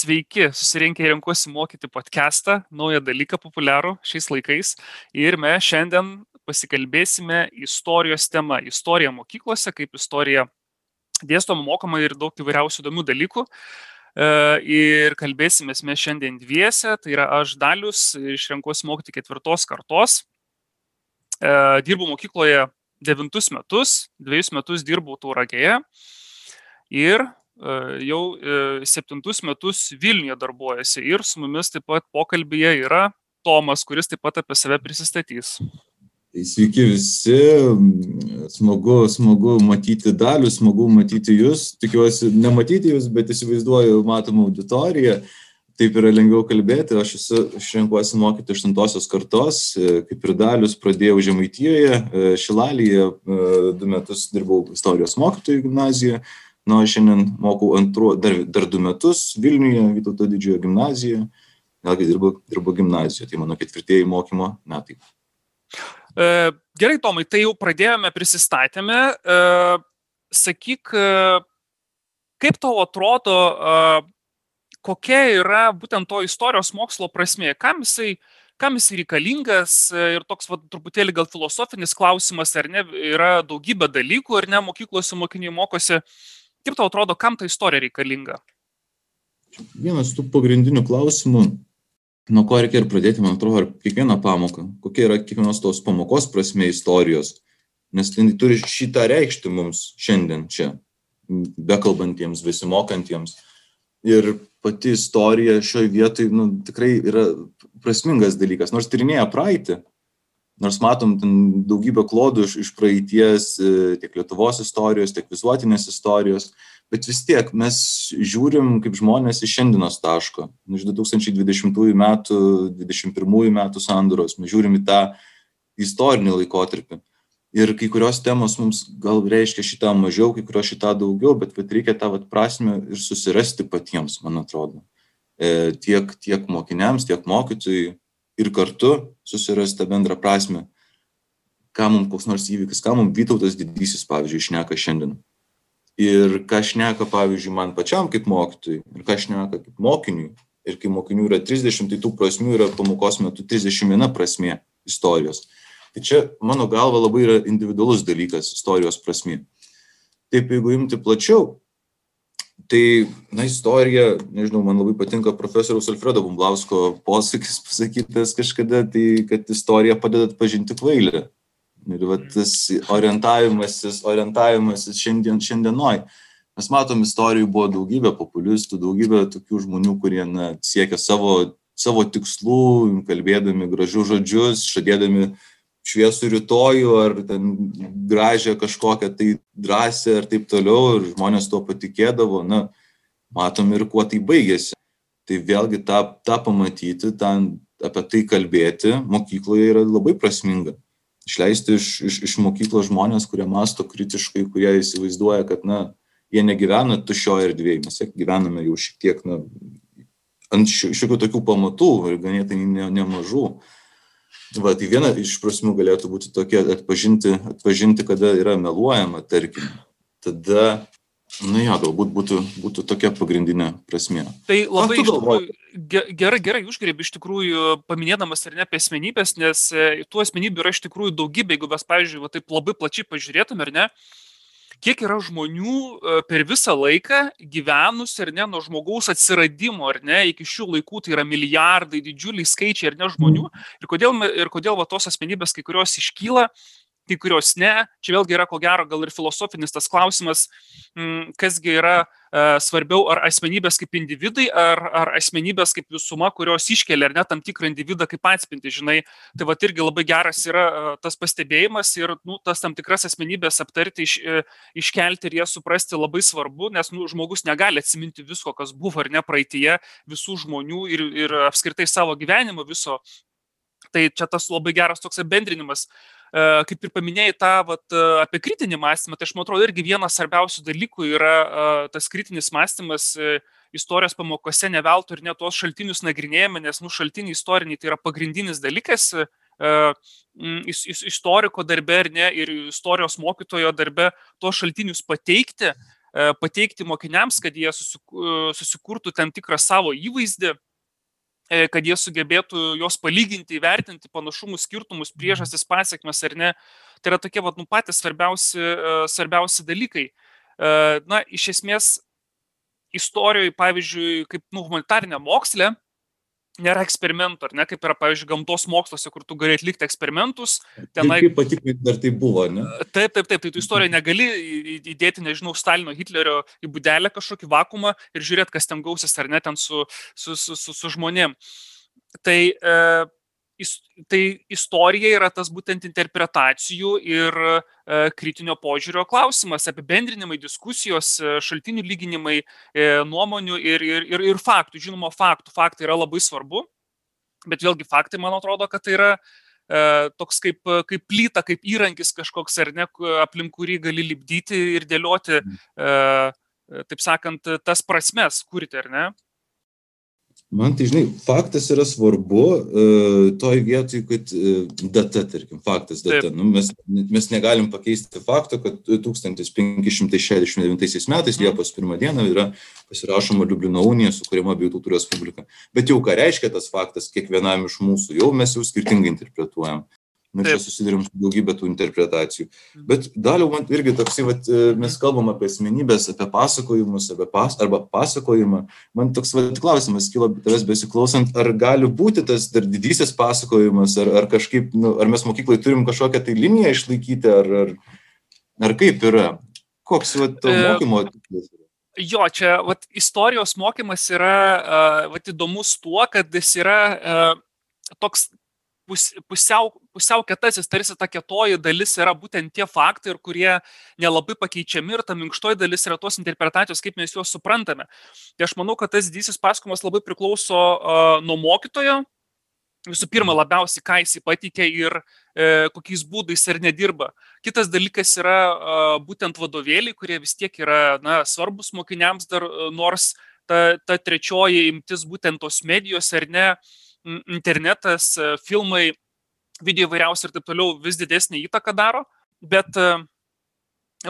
Sveiki, susirinkę į Renkuosi mokyti podcastą, naują dalyką populiarų šiais laikais. Ir mes šiandien pasikalbėsime istorijos tema. Istorija mokyklose, kaip istorija dėstoma, mokoma ir daug įvairiausių įdomių dalykų. E, ir kalbėsime mes šiandien dviese, tai yra aš Dalius iš Renkuosi mokyti ketvirtos kartos. E, dirbu mokykloje devintus metus, dviejus metus dirbau Tauragėje. Ir jau septintus metus Vilniuje darbuojasi ir su mumis taip pat pokalbėje yra Tomas, kuris taip pat apie save prisistatys. Tai sveiki visi, smagu, smagu matyti dalių, smagu matyti jūs, tikiuosi nematyti jūs, bet įsivaizduoju matomą auditoriją, taip yra lengviau kalbėti, aš esu išrenkuosi mokyti aštuntosios kartos, kaip ir dalius pradėjau Žemaitijoje, Šilalyje, du metus dirbau istorijos mokytojų gimnazijoje, Na, aš šiandien mokau antru, dar, dar du metus Vilniuje, Vytauto didžiojo gimnazijoje, vėlgi dirbu, dirbu gimnazijoje, tai mano ketvirtieji mokymo metai. E, gerai, Tomai, tai jau pradėjome, prisistatėme. E, sakyk, e, kaip tau atrodo, e, kokia yra būtent to istorijos mokslo prasme, kam jisai, kam jis reikalingas ir toks va, truputėlį gal filosofinis klausimas, ar ne, yra daugybė dalykų, ar ne, mokyklose mokiniai mokosi Kaip tau atrodo, kam ta istorija reikalinga? Vienas tų pagrindinių klausimų, nuo ko reikia ir pradėti, man atrodo, ar kiekvieną pamoką, kokia yra kiekvienos tos pamokos prasme istorijos, nes tai turi šitą reikšti mums šiandien čia, bekalbantiems, besimokantiems. Ir pati istorija šioje vietoje nu, tikrai yra prasmingas dalykas, nors tyrinėja praeitį, nors matom ten daugybę klodų iš, iš praeities, e, tiek Lietuvos istorijos, tiek visuotinės istorijos, bet vis tiek mes žiūrim kaip žmonės iš šiandienos taško, iš 2020 metų, 2021 metų sanduros, mes žiūrim į tą istorinį laikotarpį. Ir kai kurios temos mums gal reiškia šitą mažiau, kai kurios šitą daugiau, bet vat, reikia tą vat, prasme ir susirasti patiems, man atrodo. E, tiek, tiek mokiniams, tiek mokytojai, ir kartu susirast tą bendrą prasme, ką mums koks nors įvykis, ką mums Vytautas didysis, pavyzdžiui, šneka šiandien. Ir ką šneka, pavyzdžiui, man pačiam kaip mokytojui, ir ką šneka kaip mokiniui. Ir kai mokinių yra 30, tai tų prasmių yra pamokos metu 31 prasmė istorijos. Tai čia, mano galva, labai yra individualus dalykas istorijos prasmė. Taip, jeigu imti plačiau, tai na istorija nežinau man labai patinka profesoriaus alfredo bumblausko posakis pasakytas kažkada tai kad istorija padeda atpažinti kvailį. Ir va tas orientavimasis orientavimasis šiandien šiandienoj. Mes matom istorijų buvo daugybė populistų daugybė tokių žmonių kurie na siekia savo savo tikslų kalbėdami gražius žodžius žadėdami šviesų rytojų ar ten gražią kažkokią tai drąsią ir taip toliau ir žmonės tuo patikėdavo, na, matom ir kuo tai baigėsi. Tai vėlgi tą, tą pamatyti, tą, apie tai kalbėti mokykloje yra labai prasminga. Išleisti iš, iš, iš mokyklos žmonės, kurie masto kritiškai, kurie įsivaizduoja, kad, na, jie negyvena tuščioje erdvėje, mes gyvename jau šiek tiek, na, ant šiokių tokių pamatų ir ganėtinai ne, nemažų. Ne Va, tai viena iš prasmių galėtų būti tokia atpažinti, atpažinti kada yra meluojama, tarkim. Tada, na jo, galbūt būtų, būtų tokia pagrindinė prasmė. Tai labai iš tikrųjų, gerai, gerai užgrėbi iš tikrųjų, paminėdamas ar ne apie asmenybės, nes e, tų asmenybių yra iš tikrųjų daugybė, jeigu mes, pavyzdžiui, va, taip labai plačiai pažiūrėtume, ar ne, kiek yra žmonių e, per visą laiką gyvenusių, ar ne, nuo žmogaus atsiradimo, ar ne, iki šių laikų tai yra milijardai, didžiuliai skaičiai, ar ne, žmonių. Mhm. Ir kodėl, ir kodėl va, tos asmenybės kai kurios iškyla, kai kurios ne. Čia vėlgi yra ko gero gal ir filosofinis tas klausimas, mm, kasgi yra e, svarbiau, ar asmenybės kaip individai, ar, ar asmenybės kaip visuma, kurios iškelia ar ne tam tikrą individą kaip atspinti, žinai. Tai va irgi labai geras yra e, tas pastebėjimas ir nu, tas tam tikras asmenybės aptarti, iš, e, iškelti ir jas suprasti labai svarbu, nes nu, žmogus negali atsiminti visko, kas buvo ar ne praeitie, visų žmonių ir, ir apskritai savo gyvenimo viso. Tai čia tas labai geras toks bendrinimas. E, kaip ir paminėjai tą vat, e, apie kritinį mąstymą, tai aš man atrodo irgi vienas svarbiausių dalykų yra e, tas kritinis mąstymas istorijos pamokose ne veltui ir ne tuos šaltinius nagrinėjame, nes nu, šaltiniai istoriniai tai yra pagrindinis dalykas istoriko darbe ir ne, ir istorijos mokytojo darbe tuos šaltinius pateikti, pateikti mokiniams, kad jie susikurtų tam tikrą savo įvaizdį kad jie sugebėtų juos palyginti, įvertinti panašumus, skirtumus, priežastis, pasiekmes ar ne. Tai yra tokie vat, nu, patys svarbiausi, e, svarbiausi dalykai. E, na, iš esmės, istorijoje, pavyzdžiui, kaip nu, humanitarinė mokslė, nėra eksperimentų, ar ne, kaip yra, pavyzdžiui, gamtos moksluose, kur tu gali atlikti eksperimentus. Tenai... Kaip patikrinti, ar tai buvo, ne? Taip, taip, taip, tai tu istorijoje negali įdėti, nežinau, Stalino, Hitlerio į būdelę kažkokį vakumą ir žiūrėti, kas ten gausis, ar ne, ten su, su, su, su, su žmonėm. Tai e, tai istorija yra tas būtent interpretacijų ir e, kritinio požiūrio klausimas, apibendrinimai, diskusijos, e, šaltinių lyginimai, e, nuomonių ir, ir, ir, ir faktų. Žinoma, faktų. Faktai yra labai svarbu, bet vėlgi faktai, man atrodo, kad tai yra toks kaip, kaip plyta, kaip įrankis kažkoks, ar ne, aplink kurį gali lipdyti ir dėlioti, mm. taip sakant, tas prasmes kurti, ar ne? Man tai, žinai, faktas yra svarbu uh, toj vietoj, kad uh, data, tarkim, faktas, data. Taip. Nu, mes, mes negalim pakeisti fakto, kad 1569 metais mhm. Liepos 1 dieną yra pasirašoma Liublino unija, sukūrima abiejų tautų respublika. Bet jau ką reiškia tas faktas kiekvienam iš mūsų, jau mes jau skirtingai interpretuojam. Nu, čia susidurėm su daugybė tų interpretacijų. Mhm. Bet daliau man irgi toksai, vat, e, mes kalbam apie asmenybės, apie pasakojimus, apie pas, arba pasakojimą. Man toks vat, klausimas kilo tavęs besiklausant, ar gali būti tas dar didysis pasakojimas, ar, ar kažkaip, nu, ar mes mokyklai turim kažkokią tai liniją išlaikyti, ar, ar, ar kaip yra. Koks vat, to e, mokymo tikslas yra? Jo, čia vat, istorijos mokymas yra uh, vat, įdomus tuo, kad jis yra toks pus, pusiau, pusiau kietasis, tarsi ta kietoji dalis yra būtent tie faktai, kurie nelabai pakeičiami ir ta minkštoji dalis yra tos interpretacijos, kaip mes juos suprantame. Tai aš manau, kad tas didysis pasakojimas labai priklauso uh, nuo mokytojo, visų pirma, labiausiai, ką jis patikė ir e, kokiais būdais ir nedirba. Kitas dalykas yra e, būtent vadovėliai, kurie vis tiek yra na, svarbus mokiniams dar, nors ta, ta trečioji imtis būtent tos medijos ar ne, internetas, e, filmai, video įvairiausi ir taip toliau vis didesnį įtaką daro, bet e,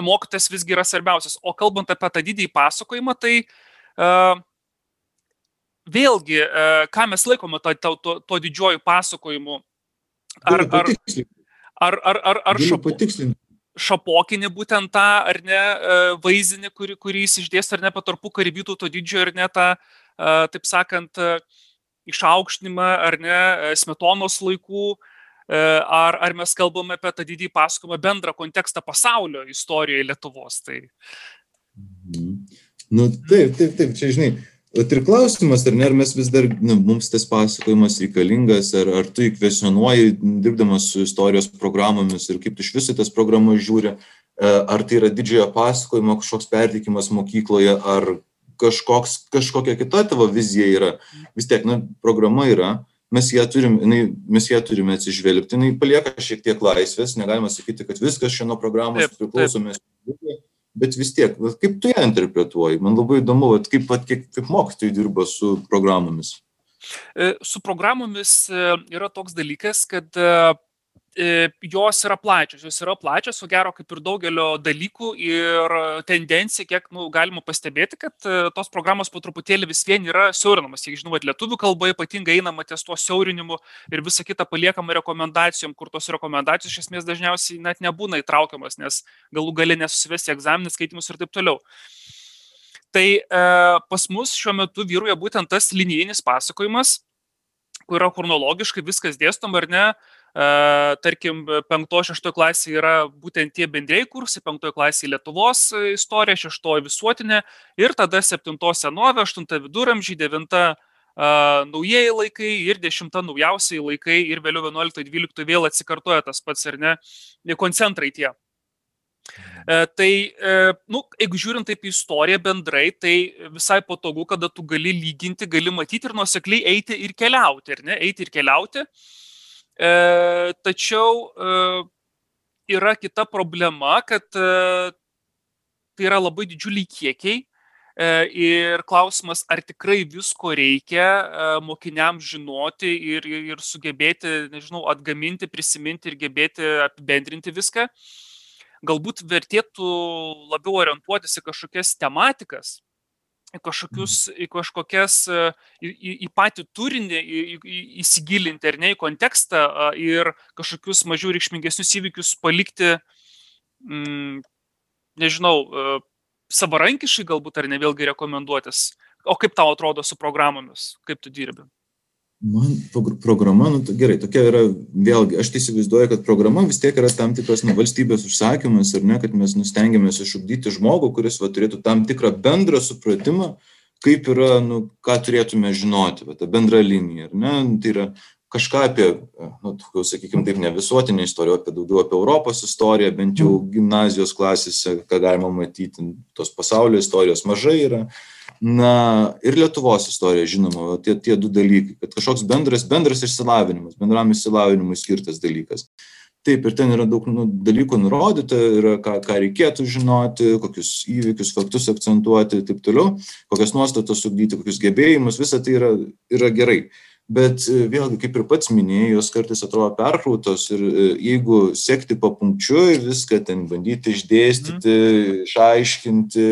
mokytas visgi yra svarbiausias. O kalbant apie tą didįjį pasakojimą, tai uh, vėlgi, uh, ką mes laikome to, to, to, to didžiuoju pasakojimu? Ar, ar, ar, ar, ar, ar šapo, šapokinį būtent tą, ar ne, vaizdinį, kurį, kurį jis išdės, ar ne, patarpų karybytų to didžiojo, ar ne, tą, taip sakant, išaukštinimą ar ne e, smetonos laikų, e, ar, ar mes kalbame apie tą didį pasakojimą bendrą kontekstą pasaulio istorijoje Lietuvos. Tai... Mhm. Nu, taip, taip, taip, čia žinai, ir klausimas, ar ne, ar mes vis dar, nu, mums tas pasakojimas reikalingas, ar, ar tu įkvesionuoji, dirbdamas su istorijos programomis ir kaip tu iš viso tas programas žiūri, e, ar tai yra didžiojo pasakojimo kažkoks pertikimas mokykloje, ar kažkoks, kažkokia kita tavo vizija yra. Vis tiek, na, programa yra, mes ją, turim, jinai, mes ją turime atsižvelgti, jinai palieka šiek tiek laisvės, negalima sakyti, kad viskas šiandien programos priklausomės. Bet vis tiek, kaip tu ją interpretuoji? Man labai įdomu, kaip, kaip, kaip mokytojai dirba su programomis. E, su programomis e, yra toks dalykas, kad E, jos yra plačios, jos yra plačios, o gero kaip ir daugelio dalykų ir tendencija, kiek nu, galima pastebėti, kad e, tos programos po truputėlį vis vien yra siaurinamas. Jeigu žinau, lietuvių kalba ypatingai einama ties tuo siaurinimu ir visa kita paliekama rekomendacijom, kur tos rekomendacijos iš esmės dažniausiai net nebūna įtraukiamas, nes galų gali nesusivesti egzaminus, skaitimus ir taip toliau. Tai e, pas mus šiuo metu vyruoja būtent tas linijinis pasakojimas, kur yra chronologiškai viskas dėstoma ar ne, tarkim, penkto, šešto klasė yra būtent tie bendrėjai kursai, penktoje klasėje Lietuvos istorija, šeštoje visuotinė ir tada septinto senovė, aštunta viduramžiai, devinta uh, naujieji laikai ir dešimta naujausiai laikai ir vėliau 11-12 vėl atsikartoja tas pats ar ne, koncentrai tie. E, tai, e, nu, jeigu žiūrint taip į istoriją bendrai, tai visai patogu, kada tu gali lyginti, gali matyti ir nuosekliai eiti ir keliauti, ar ne? Eiti ir keliauti. E, tačiau e, yra kita problema, kad e, tai yra labai didžiuliai kiekiai e, ir klausimas, ar tikrai visko reikia e, mokiniams žinoti ir, ir sugebėti, nežinau, atgaminti, prisiminti ir gebėti apibendrinti viską. Galbūt vertėtų labiau orientuotis į kažkokias tematikas, į, kažkokius, į kažkokias, į, į, į patį turinį, į, į, įsigilinti ar ne į kontekstą ir kažkokius mažiau reikšmingesnius įvykius palikti, mm, nežinau, savarankiškai galbūt ar ne vėlgi rekomenduotis. O kaip tau atrodo su programomis, kaip tu dirbi? Man programa, nu, gerai, tokia yra, vėlgi, aš tai įsivaizduoju, kad programa vis tiek yra tam tikras nu, valstybės užsakymas ir ne, kad mes nustengiamės išugdyti žmogų, kuris va, turėtų tam tikrą bendrą supratimą, kaip yra, nu, ką turėtume žinoti, va, ta bendra linija, ar ne, tai yra kažką apie, nu, sakykime, taip ne visuotinę istoriją, apie daugiau apie Europos istoriją, bent jau gimnazijos klasėse, ką galima matyti, tos pasaulio istorijos mažai yra na ir lietuvos istorija žinoma tie tie du dalykai kad kažkoks bendras bendras išsilavinimas bendram išsilavinimui skirtas dalykas. Taip ir ten yra daug nu dalykų nurodyta yra ką ką reikėtų žinoti kokius įvykius faktus akcentuoti taip toliau kokias nuostatas ugdyti kokius gebėjimus visa tai yra yra gerai bet e, vėlgi kaip ir pats minėjai jos kartais atrodo perkrautos ir e, jeigu sekti papunkčiui viską ten bandyti išdėstyti mhm. išaiškinti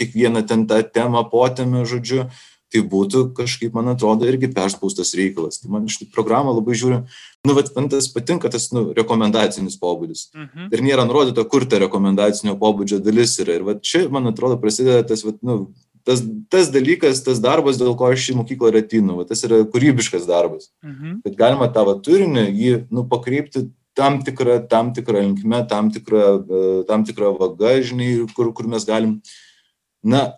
kiekvieną ten tą temą potemę žodžiu tai būtų kažkaip man atrodo irgi perspaustas reikalas tai man šitą programą labai žiūriu nu vat man tas patinka tas nu rekomendacinis pobūdis Mhm. ir nėra nurodyta kur ta rekomendacinio pobūdžio dalis yra ir vat čia man atrodo prasideda tas vat nu tas tas dalykas tas darbas dėl ko aš į mokyklą ir ateinu va tas yra kūrybiškas darbas Mhm. kad galima tą va turinį jį nu pakreipti tam tikra tam tikra linkme tam tikra e, tam tikra vaga žinai kur kur mes galim na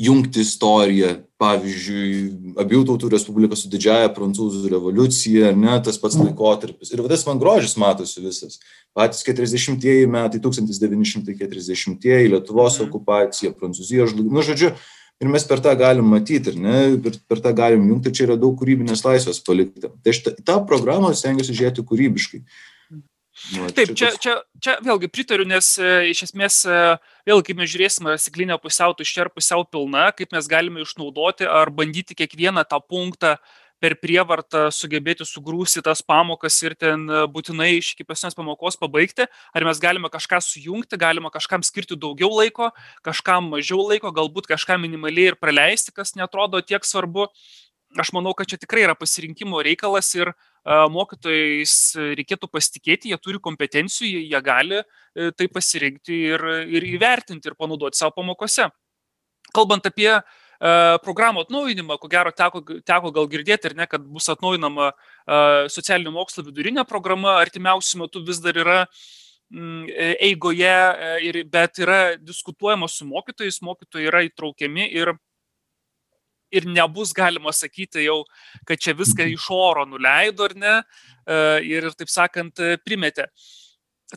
jungti istoriją. Pavyzdžiui abiejų tautų respublika su didžiąja prancūzų revoliucija ar ne tas pats laikotarpis. Ir va tas man grožis matosi visas. Patys keturiasdešimtieji metai tūkstantis devyni šimtai keturiasdešimtieji lietuvos Mhm. okupacija prancūzijos žlugimas nu žodžiu ir mes per tą galim matyt ar ne per per tą galim jungt ir čia yra daug kūrybinės laisvės palikta. Tai aš tą tą programą stengiuosi žiūrėti kūrybiškai Nu, Taip, čia, čia, čia vėlgi pritariu, nes e, iš esmės e, vėlgi, kaip mes žiūrėsime, ar stiklinė pusiau tuščia ar pusiau pilna, kaip mes galime išnaudoti ar bandyti kiekvieną tą punktą per prievartą sugebėti sugrūsti tas pamokas ir ten e, būtinai iš iki paskutinės pamokos pabaigti, ar mes galime kažką sujungti, galima kažkam skirti daugiau laiko, kažkam mažiau laiko, galbūt kažką minimaliai ir praleisti, kas netrodo tiek svarbu. Aš manau, kad čia tikrai yra pasirinkimo reikalas ir mokytojais reikėtų pasitikėti, jie turi kompetencijų, jie, jie gali e, tai pasirinkti ir, ir įvertinti ir panaudoti savo pamokose. Kalbant apie e, programų atnaujinimą, ko gero teko, teko gal girdėti ir ne, kad bus atnaujinama e, socialinių mokslo vidurinė programa, artimiausių metų vis dar yra mm, eigoje, ir, bet yra diskutuojama su mokytojais, mokytojai yra įtraukiami ir ir nebus galima sakyti jau, kad čia viską iš oro nuleido ar ne, e, ir, taip sakant, e, primetė.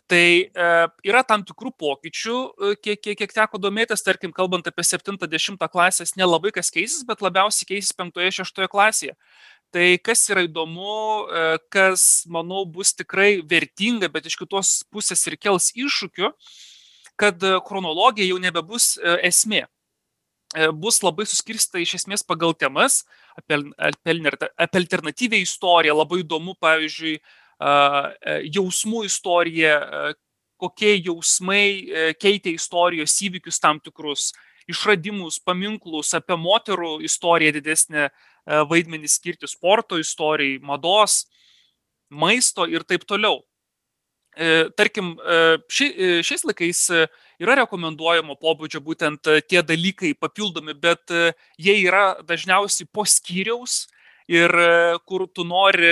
Tai e, yra tam tikrų pokyčių, kiek, kiek, kiek teko domėtis, tarkim, kalbant apie 70 klasės, nelabai kas keisis, bet labiausiai keisis 5-6 klasėje. Tai kas yra įdomu, kas, manau, bus tikrai vertinga, bet iš kitos pusės ir kels iššūkių, kad chronologija jau nebebus esmė bus labai suskirsta iš esmės pagal temas, apie, apie, apie alternatyvę istoriją, labai įdomu, pavyzdžiui, e, jausmų istorija, a, kokie jausmai e, keitė istorijos įvykius tam tikrus, išradimus, paminklus, apie moterų istoriją didesnę e, vaidmenį skirti sporto istorijai, mados, maisto ir taip toliau. E, Tarkim, e, ši, e, šiais laikais e, yra rekomenduojamo pobūdžio būtent e, tie dalykai papildomi, bet e, jie yra dažniausiai po skyriaus ir kur tu nori,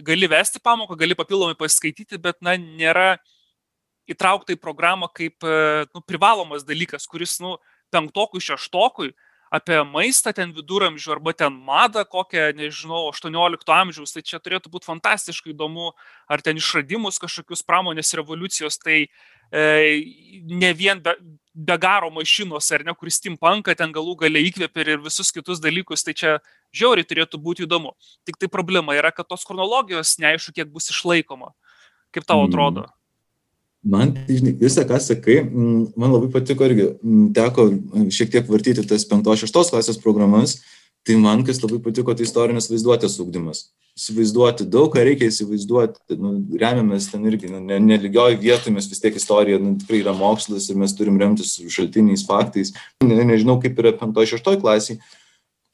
gali vesti pamoką, gali papildomai pasiskaityti, bet, na, nėra įtraukta į programą kaip nu, privalomas dalykas, kuris, nu, penktokui, šeštokui apie maistą ten viduramžių arba ten madą kokią, nežinau, 18 amžiaus, tai čia turėtų būti fantastiškai įdomu, ar ten išradimus kažkokius pramonės revoliucijos, tai e, ne vien be, be garo mašinos, ar ne, kuris steampunką ten galų gale įkvėpė ir visus kitus dalykus, tai čia žiauriai turėtų būti įdomu. Tik tai problema yra, kad tos chronologijos neaišku, kiek bus išlaikoma. Kaip tau mm. atrodo? Mm. Man, žinai, visą, ką sakai, mm, man labai patiko irgi, mm, teko mm, šiek tiek vartyti tas 5-6 klasės programas, tai man kas labai patiko, tai istorinės vaizduotės ūkdymas. Įsivaizduoti daug, ką reikia įsivaizduoti, nu, remiamės ten irgi, nu, ne vietoje, mes vis tiek istorija nu, tikrai yra mokslas ir mes turim remtis šaltiniais, faktais. Ne, nežinau, kaip yra 5-6 klasiai,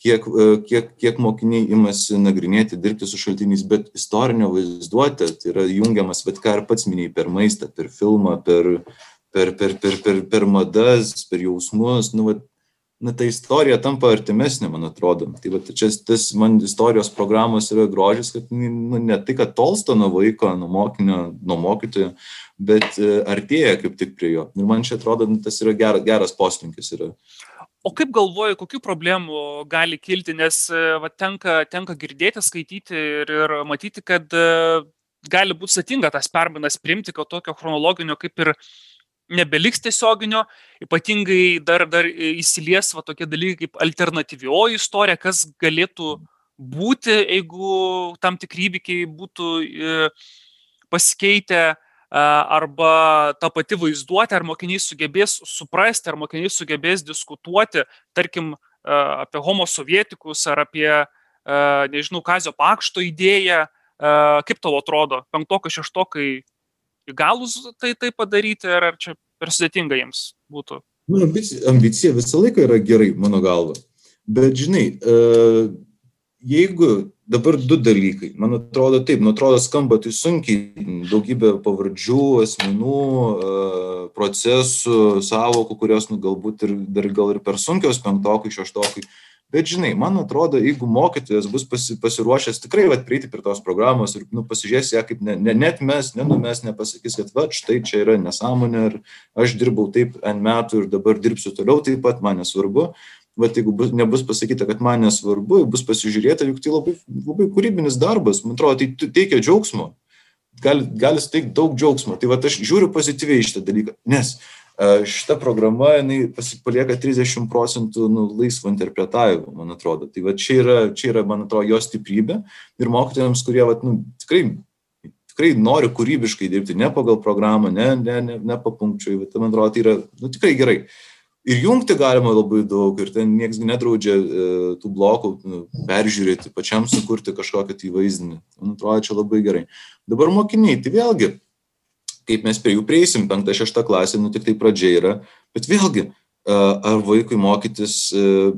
kiek, e, kiek, kiek mokiniai imasi nagrinėti, dirbti su šaltiniais, bet istorinio vaizduotė tai yra jungiamas, bet ką ir pats minėjai, per maistą, per filmą, per, per, per, per, per, per madas, per jausmus. Nu, va, na, ta istorija tampa artimesnė, man atrodo. Tai va, čia tas man istorijos programos yra grožis, kad nu, ne tai, kad tolsta nuo vaiko, nuo mokinio, nuo mokytojo, bet e, artėja kaip tik prie jo. Ir man čia atrodo, nu, tas yra geras, geras poslinkis. Yra o kaip galvoji kokių problemų gali kilti? Nes e, va tenka tenka girdėti skaityti ir ir matyti kad e, gali būt sudėtinga tas permainas priimti kad tokio chronologinio kaip ir nebeliks tiesioginio, ypatingai dar, dar įsilies va tokie dalykai kaip alternatyvioji istorija, kas galėtų būti, jeigu tam tikri įvykiai būtų e, pasikeitę arba ta pati vaizduotė, ar mokiniai sugebės suprasti, ar mokiniai sugebės diskutuoti, tarkim, apie homo sovietikus ar apie, nežinau, Kazio Pakšto idėją, kaip tau atrodo, penktokai, šeštokai įgalus tai, tai padaryti, ar, ar čia per sudėtinga jiems būtų? Mano ambicija, ambicija visą laiką yra gerai, mano galva. Bet žinai, jeigu dabar du dalykai. Man atrodo taip nu atrodo skamba tai sunkiai. Daugybė pavardžių asmenų procesų sąvokų kurios nu galbūt ir dar gal ir per sunkios penktokui šeštokui. Bet žinai man atrodo jeigu mokytojas bus pasi pasiruošęs tikrai vat prieiti prie tos programos ir nu pasižiūrės ją kaip ne ne neatmes nenumes nepasakys kad vat štai čia yra nesąmonė ir aš dirbau taip n metų ir dabar dirbsiu toliau taip pat man nesvarbu vat jeigu bus nebus pasakyta kad man nesvarbu bus pasižiūrėta juk tai labai labai kūrybinis darbas man atrodo tai teikia džiaugsmo. Gali gali suteikt daug džiaugsmo. Tai vat aš žiūriu pozityviai į šitą dalyką. Nes šita programa jinai palieka trisdešim procentų nu laisvo interpretavimo man atrodo. Tai va čia yra čia yra man atrodo jos stiprybė. Ir mokytojams kurie vat nu tikrai tikrai nori kūrybiškai dirbti ne pagal programą ne ne ne ne papunkčiui vat man atrodo tai yra nu tikrai gerai ir jungti galima labai daug ir ten nieks nedraudžia e, tų blokų nu, peržiūrėti, pačiam sukurti kažkokį tai vaizdinį. Man atrodo, čia labai gerai. Dabar mokiniai, tai vėlgi, kaip mes prie jų prieisim, penkta, šešta klasė, nu tik tai pradžia yra, bet vėlgi, ar vaikui mokytis,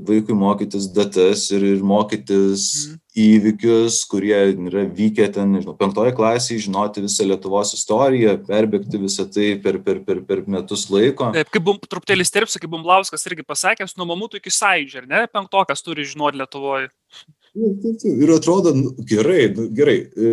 vaikui mokytis datas ir, ir mokytis mm. įvykius, kurie yra vykę ten, nežinau, penktoje klasėje, žinoti visą Lietuvos istoriją, perbėgti visą tai per, per, per, per metus laiko. Taip, kaip bum, truputėlį sterpsi, kaip Bumblauskas irgi pasakęs, nuo mamutų iki sąidžio, ar ne, penktokas turi žinoti Lietuvoje. Ir atrodo, nu, gerai, nu, gerai, e,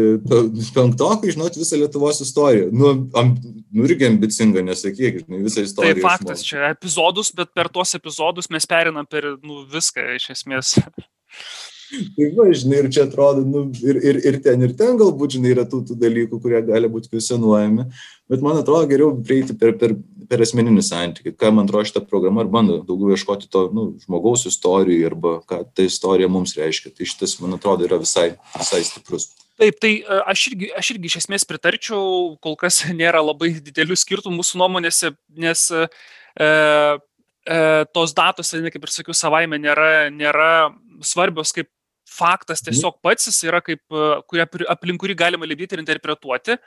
penktokai žinot visą Lietuvos istoriją. Nu, am, nu irgi ambicinga, nesakyk, žinai, visą istoriją. Tai faktas, išmok. čia epizodus, bet per tuos epizodus mes perinam per nu, viską iš esmės. Tai va, žinai, ir čia atrodo, nu, ir, ir, ir ten, ir ten galbūt, žinai, yra tų, tų dalykų, kurie gali būti kvestionuojami, bet man atrodo geriau prieiti per, per, per asmeninį santykį, ką man atrodo šitą programą ir bando daugiau ieškoti to nu, žmogaus istorijų arba ką ta istorija mums reiškia. Tai šitas, man atrodo, yra visai, visai stiprus. Taip, tai e, aš irgi, aš irgi iš esmės pritarčiau, kol kas nėra labai didelių skirtumų mūsų nuomonėse, nes e, e, tos datos, kaip ir sakiau, savaime nėra, nėra svarbios kaip faktas mhm. tiesiog pats jis yra kaip, e, kuria, aplink kurį galima lipdyti ir interpretuoti.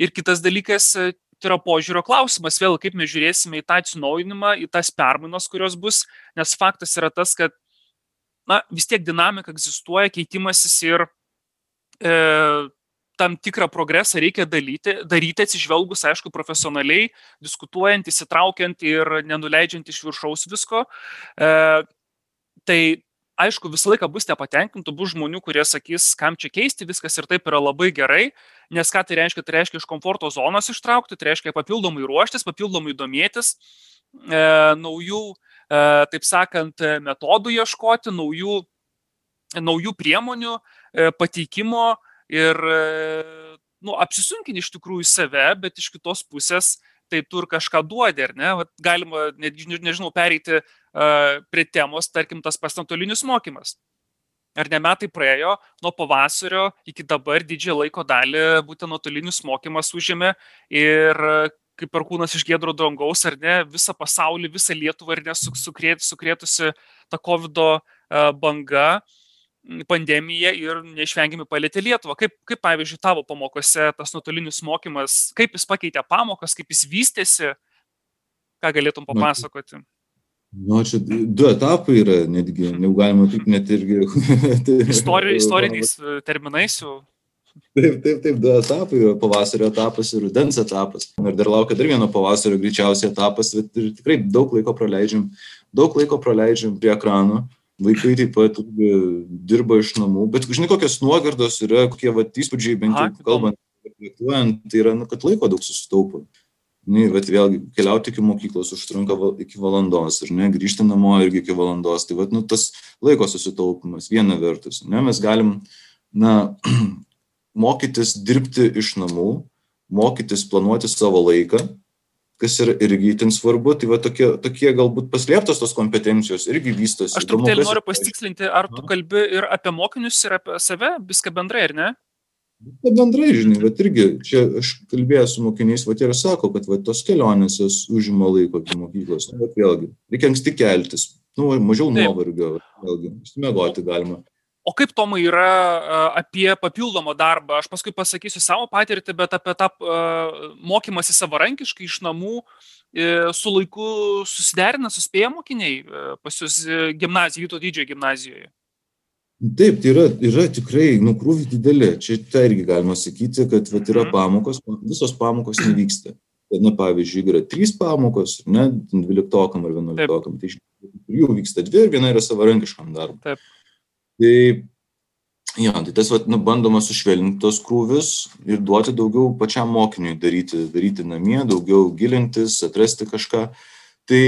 Ir kitas dalykas, e, tai yra požiūrio klausimas, vėl kaip mes žiūrėsime į tą atsinaujinimą, į tas permainos, kurios bus, nes faktas yra tas, kad na, vis tiek dinamika egzistuoja, keitimasis ir e, tam tikrą progresą reikia dalyti, daryti atsižvelgus, aišku, profesionaliai, diskutuojant, įsitraukiant ir nenuleidžiant iš viršaus visko. E, tai aišku, visą laiką bus nepatenkintų, bus žmonių, kurie sakys, kam čia keisti, viskas ir taip yra labai gerai, nes ką tai reiškia, tai reiškia iš komforto zonos ištraukti, tai reiškia papildomai ruoštis, papildomai domėtis, e, naujų, e, taip sakant, metodų ieškoti, naujų, naujų priemonių e, pateikimo ir e, nu, apsisunkini iš tikrųjų save, bet iš kitos pusės tai tu ir kažką duodi, ar ne? Vat galima, net, nežinau, pereiti uh, prie temos, tarkim, tas pasantolinis mokymas. Ar ne metai praėjo nuo pavasario iki dabar didžiąją laiko dalį būtent nuotolinis mokymas užėmė ir kaip perkūnas iš gėdro dangaus, ar ne, visą pasaulį, visą Lietuvą, ar ne, sukrėtusi ta COVID banga. Uh, pandemija ir neišvengiamai palėtė Lietuvą. Kaip, kaip pavyzdžiui, tavo pamokose tas nuotolinis mokymas, kaip jis pakeitė pamokas, kaip jis vystėsi, ką galėtum papasakoti? Nu, čia du etapai yra netgi, jau galima taip net irgi. Istori, istoriniais e, terminais jau. Taip, taip, taip, du etapai, pavasario etapas ir rudens etapas. Ir dar laukia dar vieno pavasario greičiausiai etapas, bet ir tikrai daug laiko praleidžiam, daug laiko praleidžiam prie ekranų. Vaikai taip pat dirba iš namų, bet žinai, kokios nuogardos yra, kokie va, įspūdžiai, bent jau kalbant, reflektuojant, tai yra, nu, kad laiko daug susitaupo. Na, bet vėlgi, keliauti iki mokyklos užtrunka val, iki valandos ir ne, grįžti namo irgi iki valandos. Tai va, nu, tas laiko susitaupimas, viena vertus. Ne, mes galim, na, mokytis dirbti iš namų, mokytis planuoti savo laiką, kas yra irgi itin svarbu, tai va tokie, tokie galbūt paslėptos tos kompetencijos irgi vystosi. Aš truputėlį noriu pasitikslinti, ar tu kalbi ir apie mokinius, ir apie save, viską bendrai, ar ne? Bet bendrai, žinai, bet irgi čia aš kalbėjau su mokiniais, va ir sako, kad va, tos kelionės jos užima laiko iki mokyklos. Nu, bet vėlgi, reikia anksti keltis, nu, mažiau nuovargio, vėlgi, išsimegoti galima. O kaip Tomai yra apie papildomą darbą? Aš paskui pasakysiu savo patirtį, bet apie tą mokymasi savarankiškai iš namų su laiku susiderina, suspėja mokiniai pas jūs gimnazijoje, Vyto didžiojo gimnazijoje. Taip, tai yra, yra tikrai nukrūvi didelė. Čia tai irgi galima sakyti, kad vat, yra mhm. pamokos, visos pamokos nevyksta. Na, pavyzdžiui, yra trys pamokos, ne, 12 ar 11, tai iš jų vyksta dvi ir viena yra savarankiškam darbui. Taip. Tai jo, tai tas vat, nu, bandoma sušvelninti tos krūvius ir duoti daugiau pačiam mokiniui daryti, daryti namie, daugiau gilintis, atrasti kažką. Tai,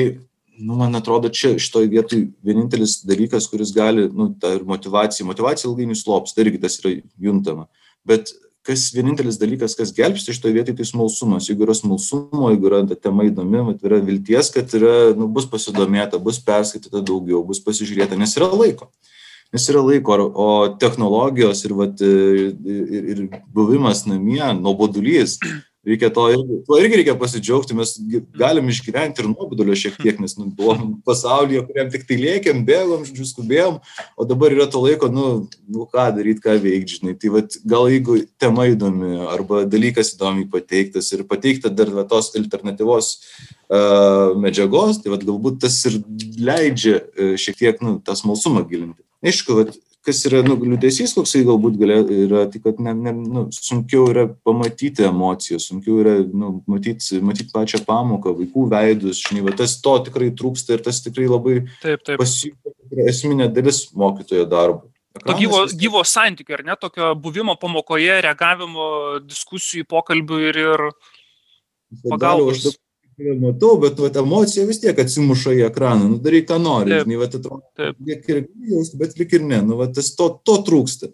nu, man atrodo, čia šitoj vietoj vienintelis dalykas, kuris gali, nu, ta ir motivacija, motivacija ilgainiui slops, tai irgi tas yra juntama. Bet kas vienintelis dalykas, kas gelbsti iš to vietoj, tai smalsumas. Jeigu yra smalsumo, jeigu yra ta tema įdomi, mat, yra vilties, kad yra, nu, bus pasidomėta, bus perskaityta daugiau, bus pasižiūrėta, nes yra laiko nes yra laiko, o technologijos ir, vat, ir, ir buvimas namie, nuobodulys, reikia to irgi, to irgi reikia pasidžiaugti, mes galim išgyventi ir nuobodulio šiek tiek, nes nu, buvom pasaulyje, kuriam tik tai lėkiam, bėgom, žodžiu, skubėjom, o dabar yra to laiko, nu, nu ką daryti, ką veikti, žinai. Tai vat, gal jeigu tema įdomi arba dalykas įdomiai pateiktas ir pateikta dar va, tos alternatyvos uh, medžiagos, tai vat, galbūt tas ir leidžia uh, šiek tiek nu, tą smalsumą gilinti aišku, vat, kas yra nu, liūdėsys, koksai galbūt galė, yra, tai kad ne, ne, nu, sunkiau yra pamatyti emocijas, sunkiau yra nu, matyti, matyti pačią pamoką, vaikų veidus, žinai, va, tas to tikrai trūksta ir tas tikrai labai pasiekia esminė dalis mokytojo darbo. To gyvo, gyvo santykio, ar ne, tokio buvimo pamokoje, reagavimo, diskusijų, pokalbių ir, ir pagalbos matau, bet vat, emocija vis tiek atsimuša į ekraną, nu daryk, ką nori, taip, žinai, vat, atrodo, liek ir jausti, bet lik ir ne, nu, vat, tas to, to trūksta.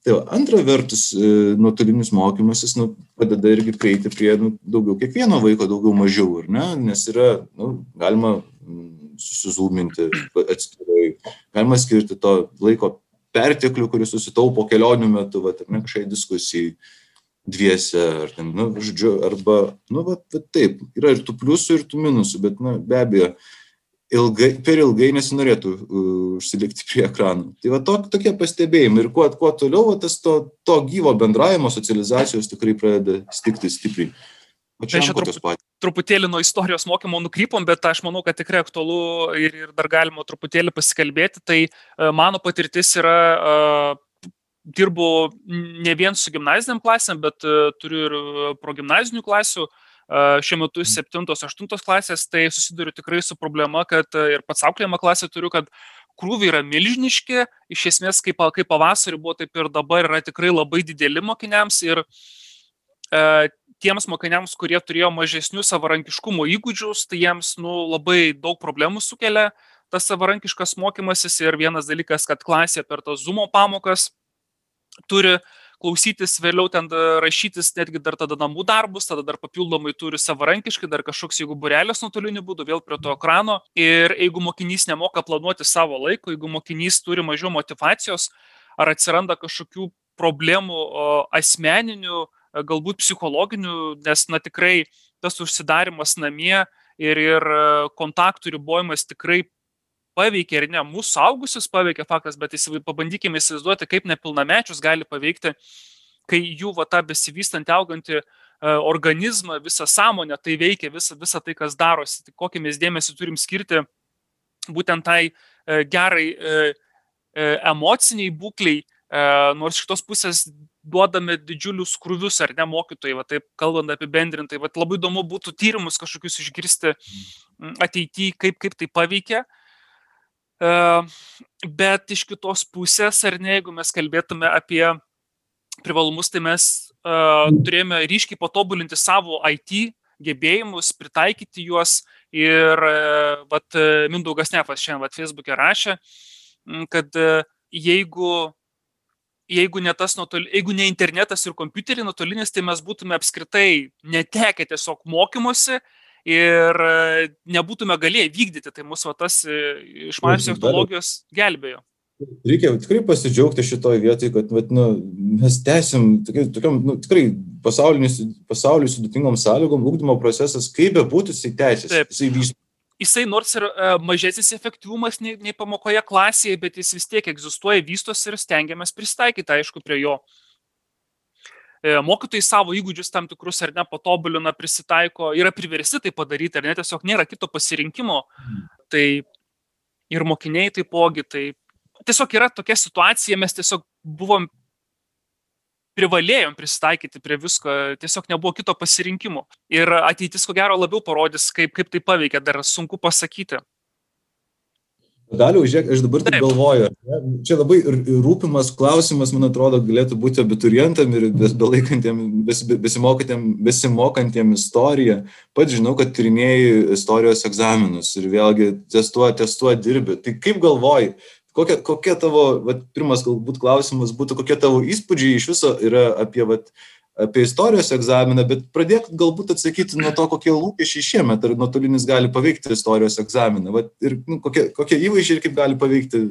Tai va, antra vertus, e, nuotolinis mokymasis nu, padeda irgi prieiti prie nu, daugiau kiekvieno vaiko, daugiau mažiau, ar ne, nes yra, nu, galima mm, susizūminti atskirai, galima skirti to laiko perteklių, kuris susitaupo kelionių metu, va, ar ne, kažkai diskusijai dviese, ar ten, nu, žodžiu, arba, nu, va, va, taip, yra ir tų pliusų, ir tų minusų, bet, na, be abejo, ilgai, per ilgai nesinorėtų užsilikti prie ekranų. Tai va, to, tokie pastebėjimai ir kuo, kuo toliau, va, tas to, to gyvo bendravimo, socializacijos tikrai pradeda stikti stipriai. Čia trup, truputėlį nuo istorijos mokymo nukrypom, bet aš manau, kad tikrai aktualu ir, ir dar galima truputėlį pasikalbėti. Tai uh, mano patirtis yra uh, dirbu ne vien su gimnaziniam klasėm, bet e, turiu ir e, progimnazinių klasių. E, šiuo metu 7-8 klasės, tai susiduriu tikrai su problema, kad ir pats auklėjimą klasę turiu, kad krūviai yra milžiniški, iš esmės kaip, kaip pavasarį buvo, taip ir dabar yra tikrai labai dideli mokiniams ir e, tiems mokiniams, kurie turėjo mažesnius savarankiškumo įgūdžius, tai jiems nu, labai daug problemų sukelia tas savarankiškas mokymasis. Ir vienas dalykas, kad klasė per tas zumo pamokas turi klausytis, vėliau ten rašytis netgi dar tada namų darbus, tada dar papildomai turi savarankiškai, dar kažkoks, jeigu burelės nuotoliniu būdu, vėl prie to ekrano. Ir jeigu mokinys nemoka planuoti savo laiko, jeigu mokinys turi mažiau motivacijos, ar atsiranda kažkokių problemų asmeninių, galbūt psichologinių, nes na tikrai tas užsidarimas namie ir, ir kontaktų ribojimas tikrai paveikia ir ne mūsų saugusius paveikia faktas, bet pabandykime įsivaizduoti, kaip nepilnamečius gali paveikti, kai jų va tą besivystantį augantį e, organizmą, visą sąmonę tai veikia, visą, visą tai, kas darosi, tai kokį mes dėmesį turim skirti būtent tai e, gerai e, emociniai būkliai, nors iš tos pusės duodame didžiulius krūvius, ar ne mokytojai, va taip kalbant apibendrintai, va labai įdomu būtų tyrimus kažkokius išgirsti ateityje, kaip, kaip tai paveikia. Bet iš kitos pusės, ar ne, jeigu mes kalbėtume apie privalumus, tai mes uh, turėjome ryškiai patobulinti savo IT gebėjimus, pritaikyti juos ir, uh, vat, Mindaugas Nefas šiandien, vat, Facebook'e rašė, kad uh, jeigu, jeigu, ne nuotol, jeigu ne internetas ir kompiuteriai nuotolinis, tai mes būtume apskritai netekę tiesiog mokymosi ir e, nebūtume galėję vykdyti, tai mūsų tas e, išmanios technologijos gelbėjo. Reikia tikrai pasidžiaugti šitoje vietoje, kad vat, nu, mes tęsim tokiam, nu, tikrai pasauliu sudėtingom sąlygom, ūkdymo procesas, kaip be būtų, jisai tęsiasi, jisai vysto. Jisai nors ir e, mažesnis efektyvumas nei, nei pamokoje klasėje, bet jis vis tiek egzistuoja, vystosi ir stengiamės pristaikyti, aišku, prie jo. E, mokytojai savo įgūdžius tam tikrus ar ne patobulina, prisitaiko, yra priversti tai padaryti, ar ne, tiesiog nėra kito pasirinkimo. Mhm. Tai ir mokiniai taipogi, tai tiesiog yra tokia situacija, mes tiesiog buvom privalėjom prisitaikyti prie visko, tiesiog nebuvo kito pasirinkimo. Ir ateitis ko gero labiau parodys, kaip, kaip tai paveikia, dar sunku pasakyti. Daliau, žiūrėk, aš dabar taip galvoju. Ne? Čia labai rūpimas klausimas, man atrodo, galėtų būti abiturientam ir bes, besimokantiem, istoriją. Pat žinau, kad tyrinėjai istorijos egzaminus ir vėlgi testuoja, testuoja dirbi. Tai kaip galvoji, kokia, kokia tavo, vat, pirmas galbūt klausimas būtų, kokie tavo įspūdžiai iš viso yra apie vat, apie istorijos egzaminą, bet pradėk galbūt atsakyti nuo to, kokie lūkesčiai šiemet, ar nuotolinis gali paveikti istorijos egzaminą, Vat, ir nu, kokie, kokie įvaizdžiai ir kaip gali paveikti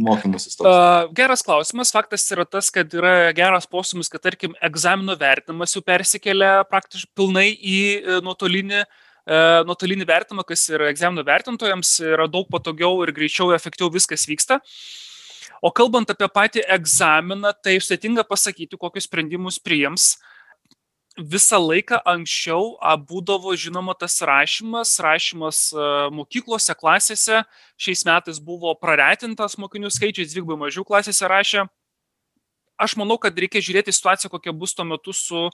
mokymus istorijos. Geras klausimas, faktas yra tas, kad yra geras posumis, kad tarkim egzamino vertinimas jau persikelia praktiškai pilnai į e, nuotolinį uh, nuotolinį vertinimą, kas yra egzamino vertintojams, yra daug patogiau ir greičiau, efektyviau viskas vyksta. Uh, O kalbant apie patį egzaminą, tai sudėtinga pasakyti, kokius sprendimus priims. Visą laiką anksčiau būdavo žinoma tas rašymas, rašymas mokyklose, klasėse. Šiais metais buvo praretintas mokinių skaičius, dvigubai mažiau klasėse rašė aš manau, kad reikia žiūrėti situaciją, kokia bus tuo metu su,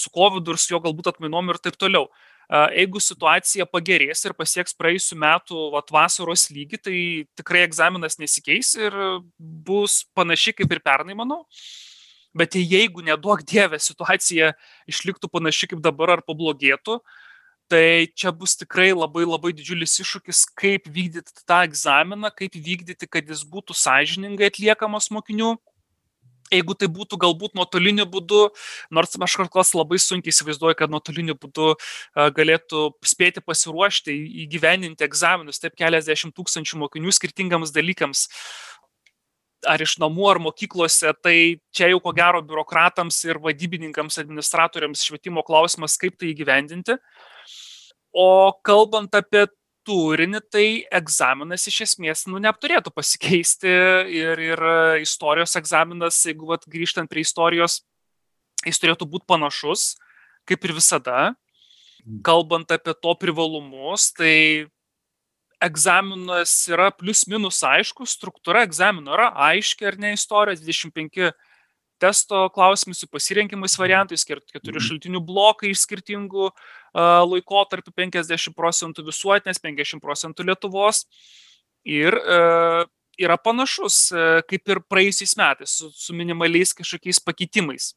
su COVID ir su jo galbūt atmainom ir taip toliau jeigu situacija pagerės ir pasieks praėjusiu metu vat, vasaros lygį, tai tikrai egzaminas nesikeis ir bus panaši kaip ir pernai, manau. Bet jeigu neduok dievę situacija išliktų panaši kaip dabar ar pablogėtų, tai čia bus tikrai labai labai didžiulis iššūkis, kaip vykdyti tą egzaminą, kaip vykdyti, kad jis būtų sąžiningai atliekamas mokinių jeigu tai būtų galbūt nuotoliniu būdu, nors aš kol kas labai sunkiai įsivaizduoju, kad nuotoliniu būdu galėtų spėti pasiruošti, įgyveninti egzaminus, taip keliasdešimt tūkstančių mokinių skirtingams dalykams. Ar iš namų, ar mokyklose, tai čia jau ko gero biurokratams ir vadybininkams, administratoriams švietimo klausimas, kaip tai įgyvendinti. O kalbant apie turinį, tai egzaminas iš esmės nu, neturėtų pasikeisti ir, ir istorijos egzaminas, jeigu vat, grįžtant prie istorijos, jis turėtų būti panašus, kaip ir visada. Mm. Kalbant apie to privalumus, tai egzaminas yra plius minus aišku, struktūra egzamino yra aiški ar ne istorija, 25 testo klausimai su pasirinkimais variantais, keturi mhm. šaltinių blokai iš skirtingų uh, laikotarpių, 50 procentų visuotinės, 50 procentų Lietuvos. ir yra panašus kaip ir praėjusiais metais su, su minimaliais kažkokiais pakeitimais.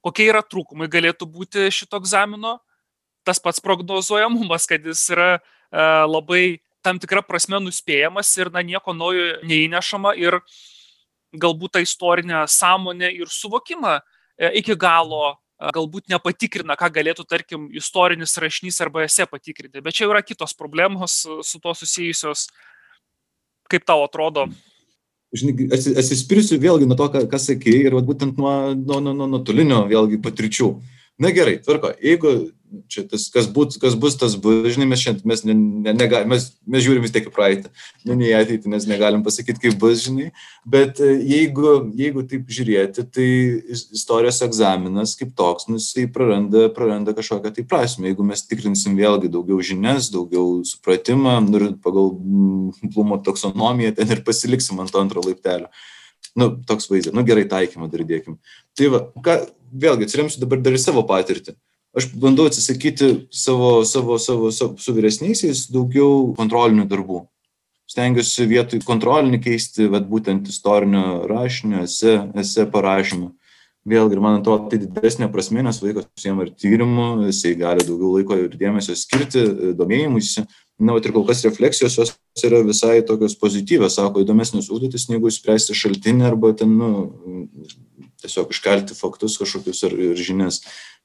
Kokie yra trūkumai galėtų būti šito egzamino? Tas pats prognozuojamumas, kad jis yra labai tam tikra prasme nuspėjamas ir na, nieko naujo neįnešama ir galbūt tą istorinę sąmonę ir suvokimą e, iki galo galbūt nepatikrina, ką galėtų, tarkim, istorinis rašinys arba esė patikrinti. Bet čia yra kitos problemos su to susijusios. Kaip tau atrodo? Žinai, atsispirsiu vėlgi nuo to, ką, ką sakei ir būtent nuo, nuo, nuo, nuo nuotolinio vėlgi patirčių. Na gerai, tvarko, jeigu čia tas, kas, būt, kas bus, tas bus. Žinai, mes šiandien, mes, ne, ne, nega, mes, mes žiūrim vis tiek į praeitį, nu, ne į ateitį, nes negalim pasakyti, kaip bus, žinai. Bet e, jeigu, jeigu taip žiūrėti, tai istorijos egzaminas kaip toks, nu, jisai praranda, praranda kažkokią tai prasme. Jeigu mes tikrinsim vėlgi daugiau žinias, daugiau supratimą, nu, ir pagal Blumo taksonomiją ten ir pasiliksim ant to antro laiptelio. Nu, toks vaizdas. Nu, gerai taikymą dar dėkim. Tai va, ką, vėlgi atsiremsiu dabar dar į savo patirtį aš bandau atsisakyti savo, savo, savo, savo su vyresniaisiais daugiau kontrolinių darbų. Stengiuosi vietoj kontrolinį keisti, bet būtent istorinio rašinio, ese, ese parašymą. Vėlgi, man atrodo, tai didesnė prasme, nes vaikas užsiema ir tyrimu, jisai gali daugiau laiko ir dėmesio skirti domėjimuisi. Na, bet ir kol kas refleksijos jos yra visai tokios pozityvios, sako, įdomesnės užduotis, negu išspręsti šaltinį arba ten, nu, tiesiog iškelti faktus kažkokius ir, ir žinias.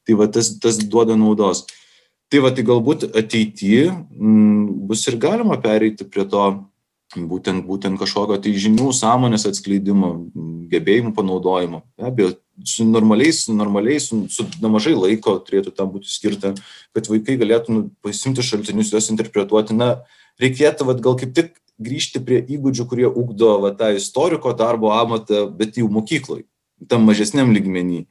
Tai va tas, tas duoda naudos. Tai va tai galbūt ateityje mm, bus ir galima pereiti prie to būtent, būtent kažkokio tai žinių, sąmonės atskleidimo, gebėjimų panaudojimo. Be abejo, su normaliais, su normaliais, su, su nemažai laiko turėtų tam būti skirta, kad vaikai galėtų nu, pasimti šaltinius, juos interpretuoti. Na, reikėtų vat, gal kaip tik grįžti prie įgūdžių, kurie ugdo va, tą istoriko darbo amatą, bet jau mokykloje, tam mažesniam lygmenį